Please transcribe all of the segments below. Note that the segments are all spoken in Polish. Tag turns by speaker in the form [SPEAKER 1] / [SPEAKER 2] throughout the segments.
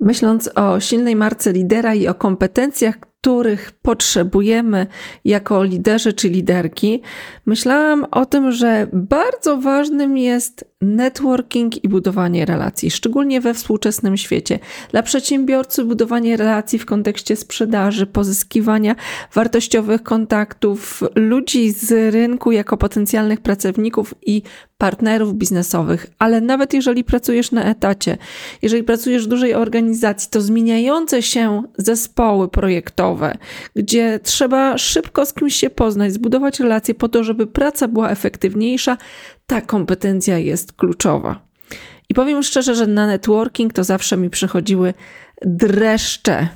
[SPEAKER 1] Myśląc o silnej marce lidera i o kompetencjach, których potrzebujemy jako liderzy czy liderki, myślałam o tym, że bardzo ważnym jest networking i budowanie relacji, szczególnie we współczesnym świecie. Dla przedsiębiorcy budowanie relacji w kontekście sprzedaży, pozyskiwania wartościowych kontaktów, ludzi z rynku jako potencjalnych pracowników i partnerów biznesowych, ale nawet jeżeli pracujesz na etacie, jeżeli pracujesz w dużej organizacji, to zmieniające się zespoły projektowe, gdzie trzeba szybko z kimś się poznać, zbudować relacje po to, żeby praca była efektywniejsza, ta kompetencja jest kluczowa. I powiem szczerze, że na networking to zawsze mi przychodziły dreszcze.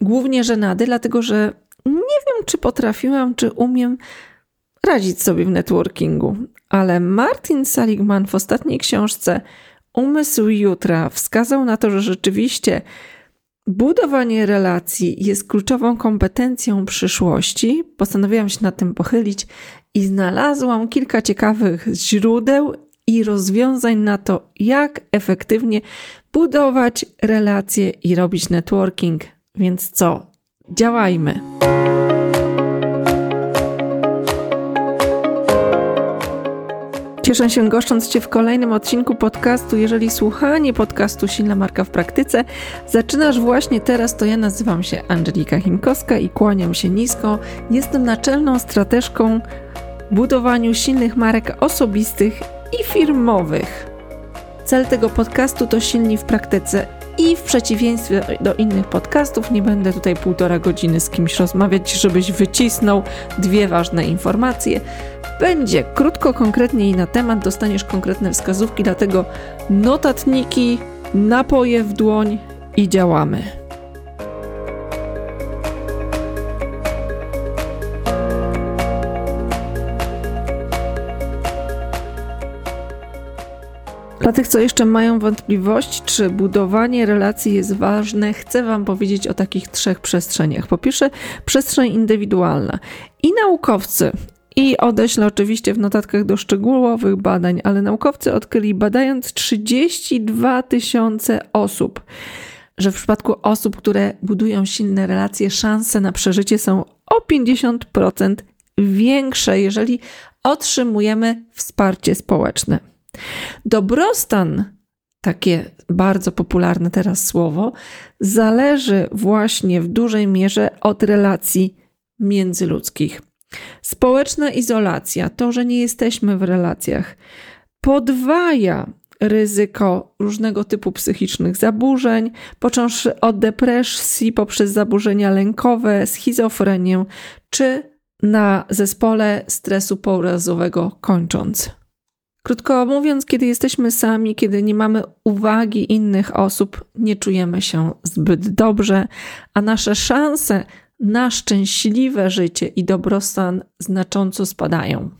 [SPEAKER 1] Głównie żenady, dlatego że nie wiem, czy potrafiłam, czy umiem radzić sobie w networkingu. Ale Martin Seligman w ostatniej książce Umysł Jutra wskazał na to, że rzeczywiście budowanie relacji jest kluczową kompetencją przyszłości. Postanowiłam się nad tym pochylić i znalazłam kilka ciekawych źródeł i rozwiązań na to, jak efektywnie budować relacje i robić networking. Więc co? Działajmy! Cieszę się goszcząc Cię w kolejnym odcinku podcastu. Jeżeli słuchanie podcastu Silna Marka w Praktyce zaczynasz właśnie teraz, to ja nazywam się Angelika Chimkowska i kłaniam się nisko. Jestem naczelną strateżką budowaniu silnych marek osobistych i firmowych. Cel tego podcastu to silni w praktyce i w przeciwieństwie do innych podcastów, nie będę tutaj półtora godziny z kimś rozmawiać, żebyś wycisnął dwie ważne informacje. Będzie krótko, konkretnie i na temat, dostaniesz konkretne wskazówki, dlatego notatniki, napoje w dłoń i działamy. Dla tych, co jeszcze mają wątpliwości, czy budowanie relacji jest ważne, chcę Wam powiedzieć o takich trzech przestrzeniach. Po pierwsze, przestrzeń indywidualna. I naukowcy, i odeślę oczywiście w notatkach do szczegółowych badań, ale naukowcy odkryli, badając 32 tysiące osób, że w przypadku osób, które budują silne relacje, szanse na przeżycie są o 50% większe, jeżeli otrzymujemy wsparcie społeczne. Dobrostan, takie bardzo popularne teraz słowo, zależy właśnie w dużej mierze od relacji międzyludzkich. Społeczna izolacja, to, że nie jesteśmy w relacjach, podwaja ryzyko różnego typu psychicznych zaburzeń, począwszy od depresji poprzez zaburzenia lękowe, schizofrenię, czy na zespole stresu pourazowego kończąc. Krótko mówiąc, kiedy jesteśmy sami, kiedy nie mamy uwagi innych osób, nie czujemy się zbyt dobrze, a nasze szanse na szczęśliwe życie i dobrostan znacząco spadają.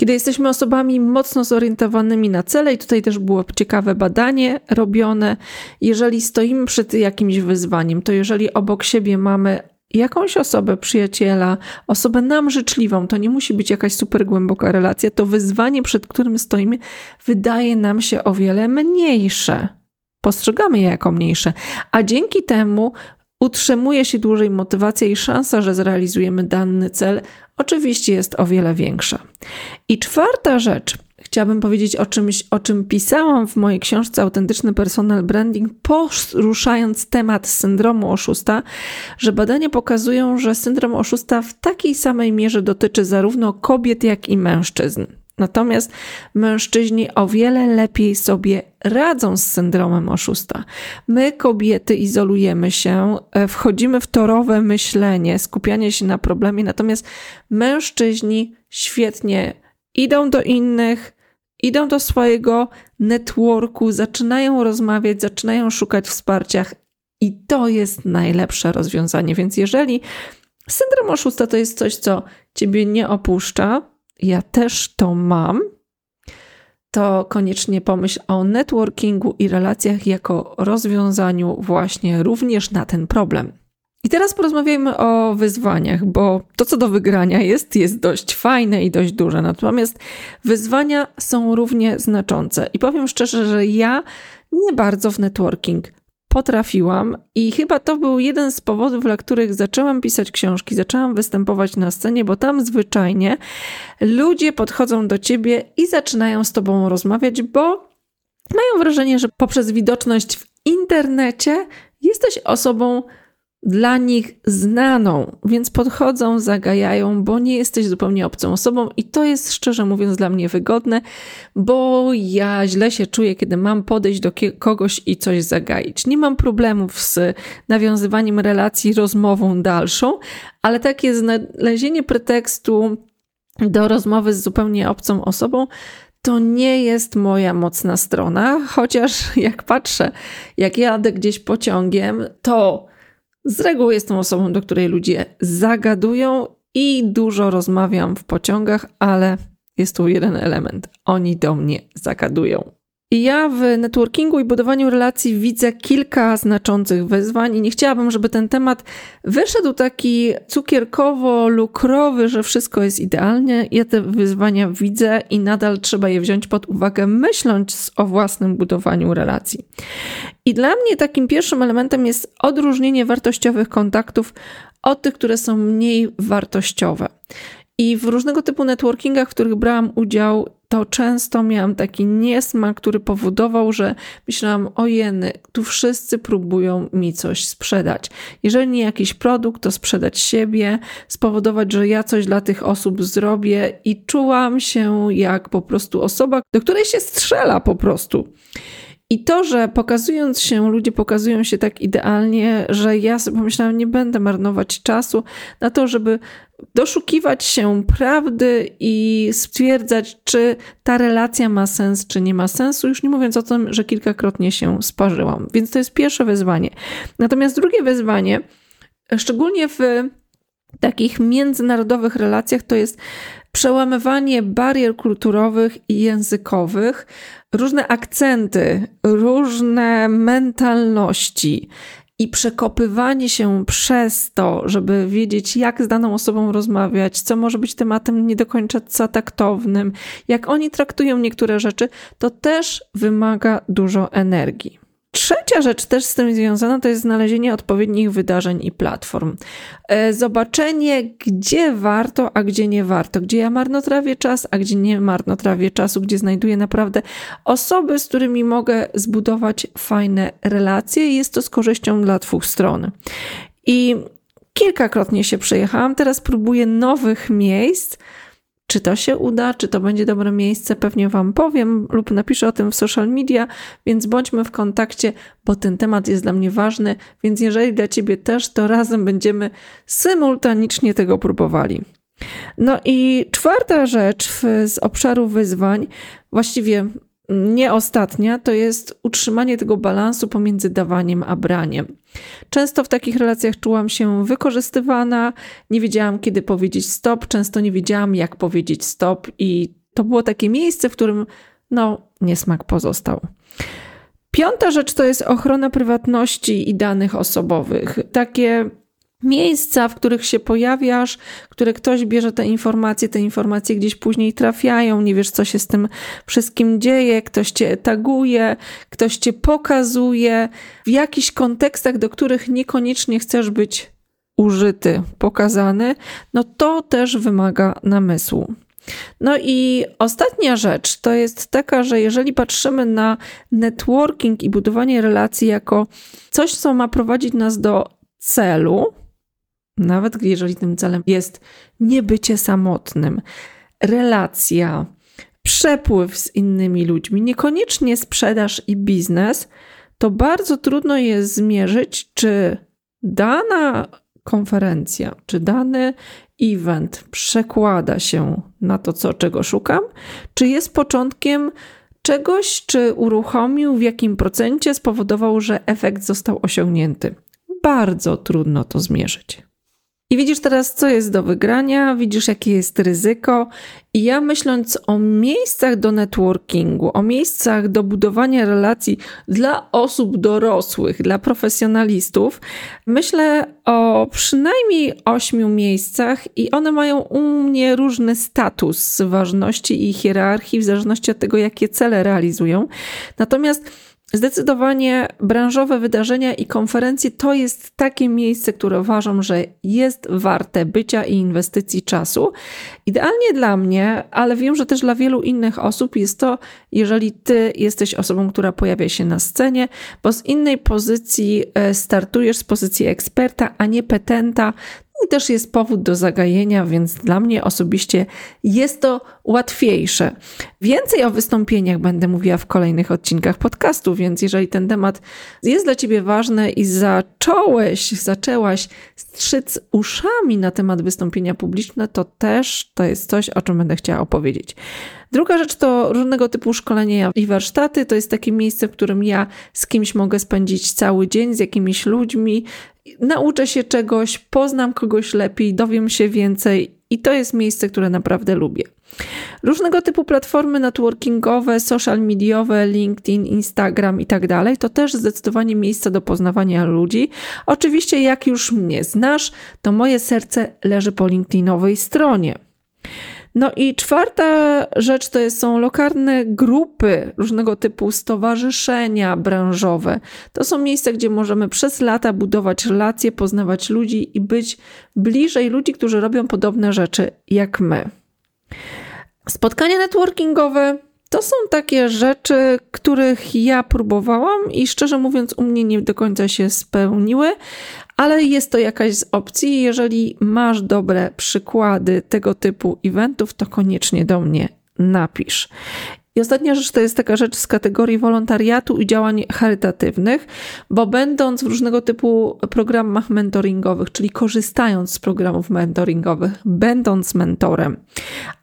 [SPEAKER 1] Kiedy jesteśmy osobami mocno zorientowanymi na cele, i tutaj też było ciekawe badanie robione, jeżeli stoimy przed jakimś wyzwaniem, to jeżeli obok siebie mamy jakąś osobę, przyjaciela, osobę nam życzliwą, to nie musi być jakaś super głęboka relacja, to wyzwanie, przed którym stoimy, wydaje nam się o wiele mniejsze. Postrzegamy je jako mniejsze, a dzięki temu utrzymuje się dłużej motywacja i szansa, że zrealizujemy dany cel, oczywiście jest o wiele większa. I czwarta rzecz, chciałabym powiedzieć o czymś, o czym pisałam w mojej książce Autentyczny Personal Branding, poruszając temat syndromu oszusta, że badania pokazują, że syndrom oszusta w takiej samej mierze dotyczy zarówno kobiet, jak i mężczyzn. Natomiast mężczyźni o wiele lepiej sobie radzą z syndromem oszusta. My, kobiety, izolujemy się, e, wchodzimy w torowe myślenie, skupianie się na problemie, natomiast mężczyźni świetnie idą do innych, idą do swojego networku, zaczynają rozmawiać, zaczynają szukać wsparcia i to jest najlepsze rozwiązanie. Więc jeżeli syndrom oszusta to jest coś, co ciebie nie opuszcza, ja też to mam, to koniecznie pomyśl o networkingu i relacjach jako rozwiązaniu właśnie również na ten problem. I teraz porozmawiajmy o wyzwaniach, bo to, co do wygrania jest, jest dość fajne i dość duże. Natomiast wyzwania są równie znaczące. I powiem szczerze, że ja nie bardzo w networking potrafiłam i chyba to był jeden z powodów, dla których zaczęłam pisać książki, zaczęłam występować na scenie, bo tam zwyczajnie ludzie podchodzą do ciebie i zaczynają z tobą rozmawiać, bo mają wrażenie, że poprzez widoczność w internecie jesteś osobą dla nich znaną, więc podchodzą, zagajają, bo nie jesteś zupełnie obcą osobą i to jest szczerze mówiąc dla mnie wygodne, bo ja źle się czuję, kiedy mam podejść do kogoś i coś zagaić. Nie mam problemów z nawiązywaniem relacji rozmową dalszą, ale takie znalezienie pretekstu do rozmowy z zupełnie obcą osobą to nie jest moja mocna strona, chociaż jak patrzę, jak jadę gdzieś pociągiem, to z reguły jestem osobą, do której ludzie zagadują i dużo rozmawiam w pociągach, ale jest tu jeden element. Oni do mnie zagadują. I ja w networkingu i budowaniu relacji widzę kilka znaczących wyzwań i nie chciałabym, żeby ten temat wyszedł taki cukierkowo-lukrowy, że wszystko jest idealnie. Ja te wyzwania widzę i nadal trzeba je wziąć pod uwagę, myśląc o własnym budowaniu relacji. I dla mnie takim pierwszym elementem jest odróżnienie wartościowych kontaktów od tych, które są mniej wartościowe. I w różnego typu networkingach, w których brałam udział, to często miałam taki niesmak, który powodował, że myślałam, ojeny, tu wszyscy próbują mi coś sprzedać. Jeżeli nie jakiś produkt, to sprzedać siebie, spowodować, że ja coś dla tych osób zrobię i czułam się jak po prostu osoba, do której się strzela po prostu. I to, że pokazując się, ludzie pokazują się tak idealnie, że ja sobie pomyślałam, nie będę marnować czasu na to, żeby doszukiwać się prawdy i stwierdzać, czy ta relacja ma sens, czy nie ma sensu, już nie mówiąc o tym, że kilkakrotnie się sparzyłam. Więc to jest pierwsze wyzwanie. Natomiast drugie wyzwanie, szczególnie w takich międzynarodowych relacjach, to jest przełamywanie barier kulturowych i językowych, różne akcenty, różne mentalności i przekopywanie się przez to, żeby wiedzieć, jak z daną osobą rozmawiać, co może być tematem nie do końca taktownym, jak oni traktują niektóre rzeczy, to też wymaga dużo energii. Trzecia rzecz też z tym związana to jest znalezienie odpowiednich wydarzeń i platform. E, zobaczenie, gdzie warto, a gdzie nie warto, gdzie ja marnotrawię czas, a gdzie nie marnotrawię czasu, gdzie znajduję naprawdę osoby, z którymi mogę zbudować fajne relacje jest to z korzyścią dla dwóch stron. I kilkakrotnie się przejechałam, teraz próbuję nowych miejsc czy to się uda, czy to będzie dobre miejsce, pewnie Wam powiem lub napiszę o tym w social media, więc bądźmy w kontakcie, bo ten temat jest dla mnie ważny, więc jeżeli dla Ciebie też, to razem będziemy symultanicznie tego próbowali. No i czwarta rzecz z obszaru wyzwań, właściwie nie ostatnia, to jest utrzymanie tego balansu pomiędzy dawaniem a braniem. Często w takich relacjach czułam się wykorzystywana, nie wiedziałam kiedy powiedzieć stop, często nie wiedziałam jak powiedzieć stop, i to było takie miejsce, w którym no, niesmak pozostał. Piąta rzecz to jest ochrona prywatności i danych osobowych. Takie miejsca, w których się pojawiasz, które ktoś bierze te informacje, te informacje gdzieś później trafiają, nie wiesz, co się z tym wszystkim dzieje, ktoś cię taguje, ktoś cię pokazuje w jakichś kontekstach, do których niekoniecznie chcesz być użyty, pokazany, no to też wymaga namysłu. No i ostatnia rzecz to jest taka, że jeżeli patrzymy na networking i budowanie relacji jako coś, co ma prowadzić nas do celu, nawet jeżeli tym celem jest niebycie samotnym, relacja, przepływ z innymi ludźmi, niekoniecznie sprzedaż i biznes, to bardzo trudno jest zmierzyć, czy dana konferencja, czy dany event przekłada się na to, co, czego szukam, czy jest początkiem czegoś, czy uruchomił, w jakim procencie spowodował, że efekt został osiągnięty. Bardzo trudno to zmierzyć. I widzisz teraz, co jest do wygrania, widzisz, jakie jest ryzyko. I ja myśląc o miejscach do networkingu, o miejscach do budowania relacji dla osób dorosłych, dla profesjonalistów, myślę o przynajmniej ośmiu miejscach i one mają u mnie różny status ważności i hierarchii w zależności od tego, jakie cele realizują. Natomiast Zdecydowanie branżowe wydarzenia i konferencje to jest takie miejsce, które uważam, że jest warte bycia i inwestycji czasu. Idealnie dla mnie, ale wiem, że też dla wielu innych osób jest to, jeżeli ty jesteś osobą, która pojawia się na scenie, bo z innej pozycji e, startujesz z pozycji eksperta, a nie petenta, i też jest powód do zagajenia, więc dla mnie osobiście jest to łatwiejsze. Więcej o wystąpieniach będę mówiła w kolejnych odcinkach podcastu, więc jeżeli ten temat jest dla Ciebie ważny i zacząłeś, zaczęłaś strzyc uszami na temat wystąpienia publiczne, to też to jest coś, o czym będę chciała opowiedzieć. Druga rzecz to różnego typu szkolenia i warsztaty. To jest takie miejsce, w którym ja z kimś mogę spędzić cały dzień, z jakimiś ludźmi, nauczę się czegoś, poznam kogoś lepiej, dowiem się więcej i to jest miejsce, które naprawdę lubię. Różnego typu platformy networkingowe, social mediowe, LinkedIn, Instagram i tak dalej, to też zdecydowanie miejsce do poznawania ludzi. Oczywiście, jak już mnie znasz, to moje serce leży po LinkedInowej stronie. No i czwarta rzecz to są lokalne grupy, różnego typu stowarzyszenia branżowe. To są miejsca, gdzie możemy przez lata budować relacje, poznawać ludzi i być bliżej ludzi, którzy robią podobne rzeczy jak my. Spotkania networkingowe to są takie rzeczy, których ja próbowałam i szczerze mówiąc, u mnie nie do końca się spełniły, ale jest to jakaś z opcji. Jeżeli masz dobre przykłady tego typu eventów, to koniecznie do mnie napisz. I ostatnia rzecz to jest taka rzecz z kategorii wolontariatu i działań charytatywnych, bo będąc w różnego typu programach mentoringowych, czyli korzystając z programów mentoringowych, będąc mentorem,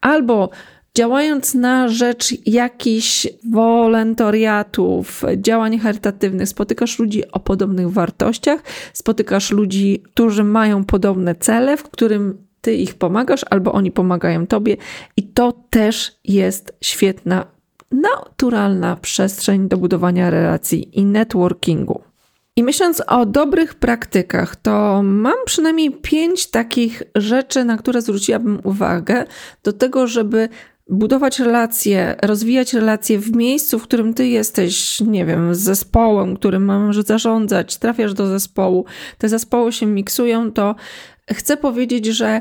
[SPEAKER 1] albo Działając na rzecz jakichś wolontariatów, działań charytatywnych, spotykasz ludzi o podobnych wartościach, spotykasz ludzi, którzy mają podobne cele, w którym ty ich pomagasz albo oni pomagają tobie, i to też jest świetna, naturalna przestrzeń do budowania relacji i networkingu. I myśląc o dobrych praktykach, to mam przynajmniej pięć takich rzeczy, na które zwróciłabym uwagę, do tego, żeby budować relacje, rozwijać relacje w miejscu, w którym ty jesteś, nie wiem, z zespołem, którym masz zarządzać, trafiasz do zespołu, te zespoły się miksują, to chcę powiedzieć, że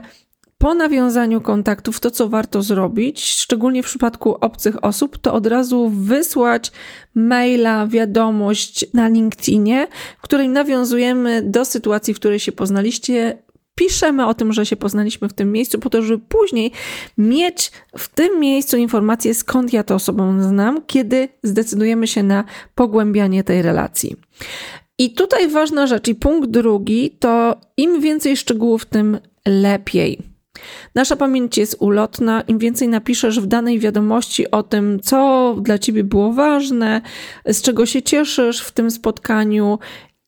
[SPEAKER 1] po nawiązaniu kontaktów to, co warto zrobić, szczególnie w przypadku obcych osób, to od razu wysłać maila, wiadomość na LinkedInie, w której nawiązujemy do sytuacji, w której się poznaliście, piszemy o tym, że się poznaliśmy w tym miejscu, po to, żeby później mieć w tym miejscu informację, skąd ja tę osobę znam, kiedy zdecydujemy się na pogłębianie tej relacji. I tutaj ważna rzecz, i punkt drugi, to im więcej szczegółów, tym lepiej. Nasza pamięć jest ulotna. Im więcej napiszesz w danej wiadomości o tym, co dla ciebie było ważne, z czego się cieszysz w tym spotkaniu,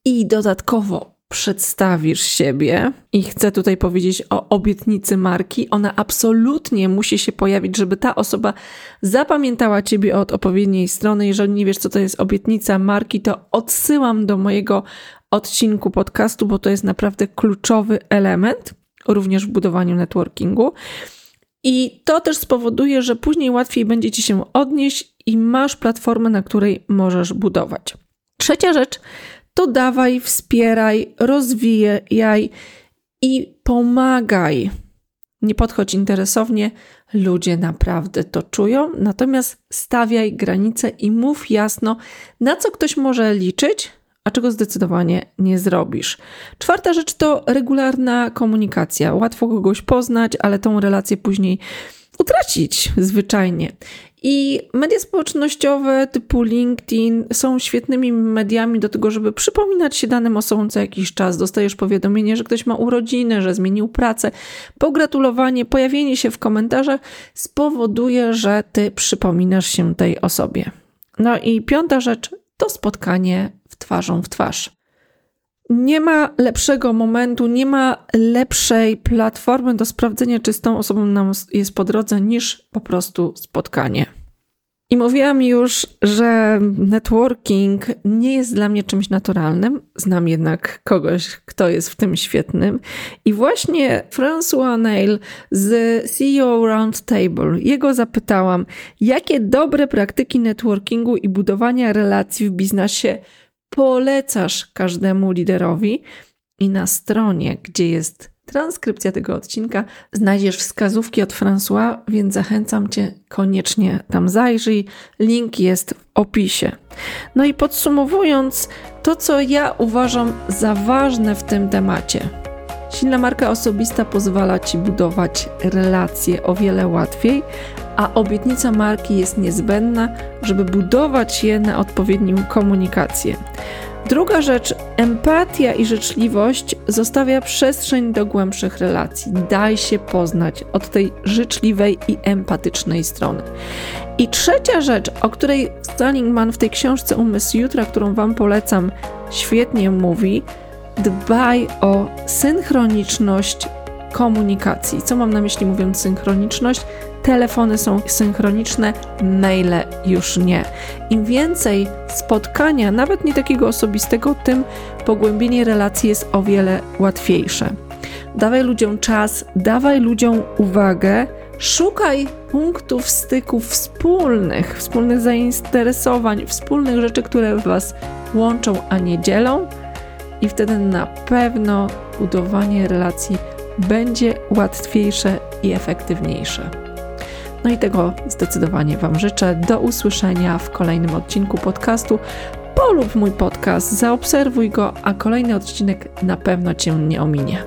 [SPEAKER 1] i dodatkowo przedstawisz siebie i chcę tutaj powiedzieć o obietnicy marki, ona absolutnie musi się pojawić, żeby ta osoba zapamiętała ciebie od odpowiedniej strony. Jeżeli nie wiesz, co to jest obietnica marki, to odsyłam do mojego odcinku podcastu, bo to jest naprawdę kluczowy element również w budowaniu networkingu. I to też spowoduje, że później łatwiej będzie ci się odnieść i masz platformę, na której możesz budować. Trzecia rzecz to dawaj, wspieraj, rozwijaj i pomagaj. Nie podchodź interesownie, ludzie naprawdę to czują, natomiast stawiaj granice i mów jasno, na co ktoś może liczyć, a czego zdecydowanie nie zrobisz. Czwarta rzecz to regularna komunikacja. Łatwo kogoś poznać, ale tą relację później utracić zwyczajnie. I media społecznościowe typu LinkedIn są świetnymi mediami do tego, żeby przypominać się danym osobom co jakiś czas. Dostajesz powiadomienie, że ktoś ma urodziny, że zmienił pracę. Pogratulowanie, pojawienie się w komentarzach spowoduje, że ty przypominasz się tej osobie. No i piąta rzecz to spotkanie w twarzą w twarz. Nie ma lepszego momentu, nie ma lepszej platformy do sprawdzenia, czy z tą osobą nam jest po drodze, niż po prostu spotkanie. I mówiłam już, że networking nie jest dla mnie czymś naturalnym. Znam jednak kogoś, kto jest w tym świetnym. I właśnie François Neil z CEO Roundtable, jego zapytałam, jakie dobre praktyki networkingu i budowania relacji w biznesie polecasz każdemu liderowi. I na stronie, gdzie jest transkrypcja tego odcinka, znajdziesz wskazówki od François, więc zachęcam Cię koniecznie tam zajrzyj. Link jest w opisie. No i podsumowując, to co ja uważam za ważne w tym temacie. Silna marka osobista pozwala Ci budować relacje o wiele łatwiej, a obietnica marki jest niezbędna, żeby budować je na odpowiednim komunikację. Druga rzecz, empatia i życzliwość zostawia przestrzeń do głębszych relacji. Daj się poznać od tej życzliwej i empatycznej strony. I trzecia rzecz, o której Stalingman w tej książce Umysł Jutra, którą Wam polecam, świetnie mówi, dbaj o synchroniczność komunikacji. Co mam na myśli mówiąc synchroniczność? telefony są synchroniczne, maile już nie. Im więcej spotkania, nawet nie takiego osobistego, tym pogłębienie relacji jest o wiele łatwiejsze. Dawaj ludziom czas, dawaj ludziom uwagę, szukaj punktów styków wspólnych, wspólnych zainteresowań, wspólnych rzeczy, które Was łączą, a nie dzielą, i wtedy na pewno budowanie relacji będzie łatwiejsze i efektywniejsze. No i tego zdecydowanie Wam życzę. Do usłyszenia w kolejnym odcinku podcastu. Polub mój podcast, zaobserwuj go, a kolejny odcinek na pewno Cię nie ominie.